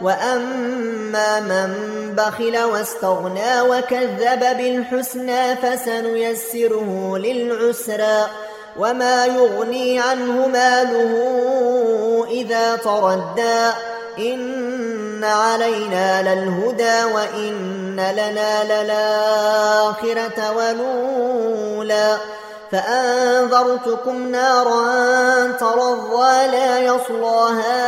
وأما من بخل واستغنى وكذب بالحسنى فسنيسره للعسرى وما يغني عنه ماله إذا تردى إن علينا للهدى وإن لنا للآخرة ولولا فأنذرتكم نارا ترضى لا يصلاها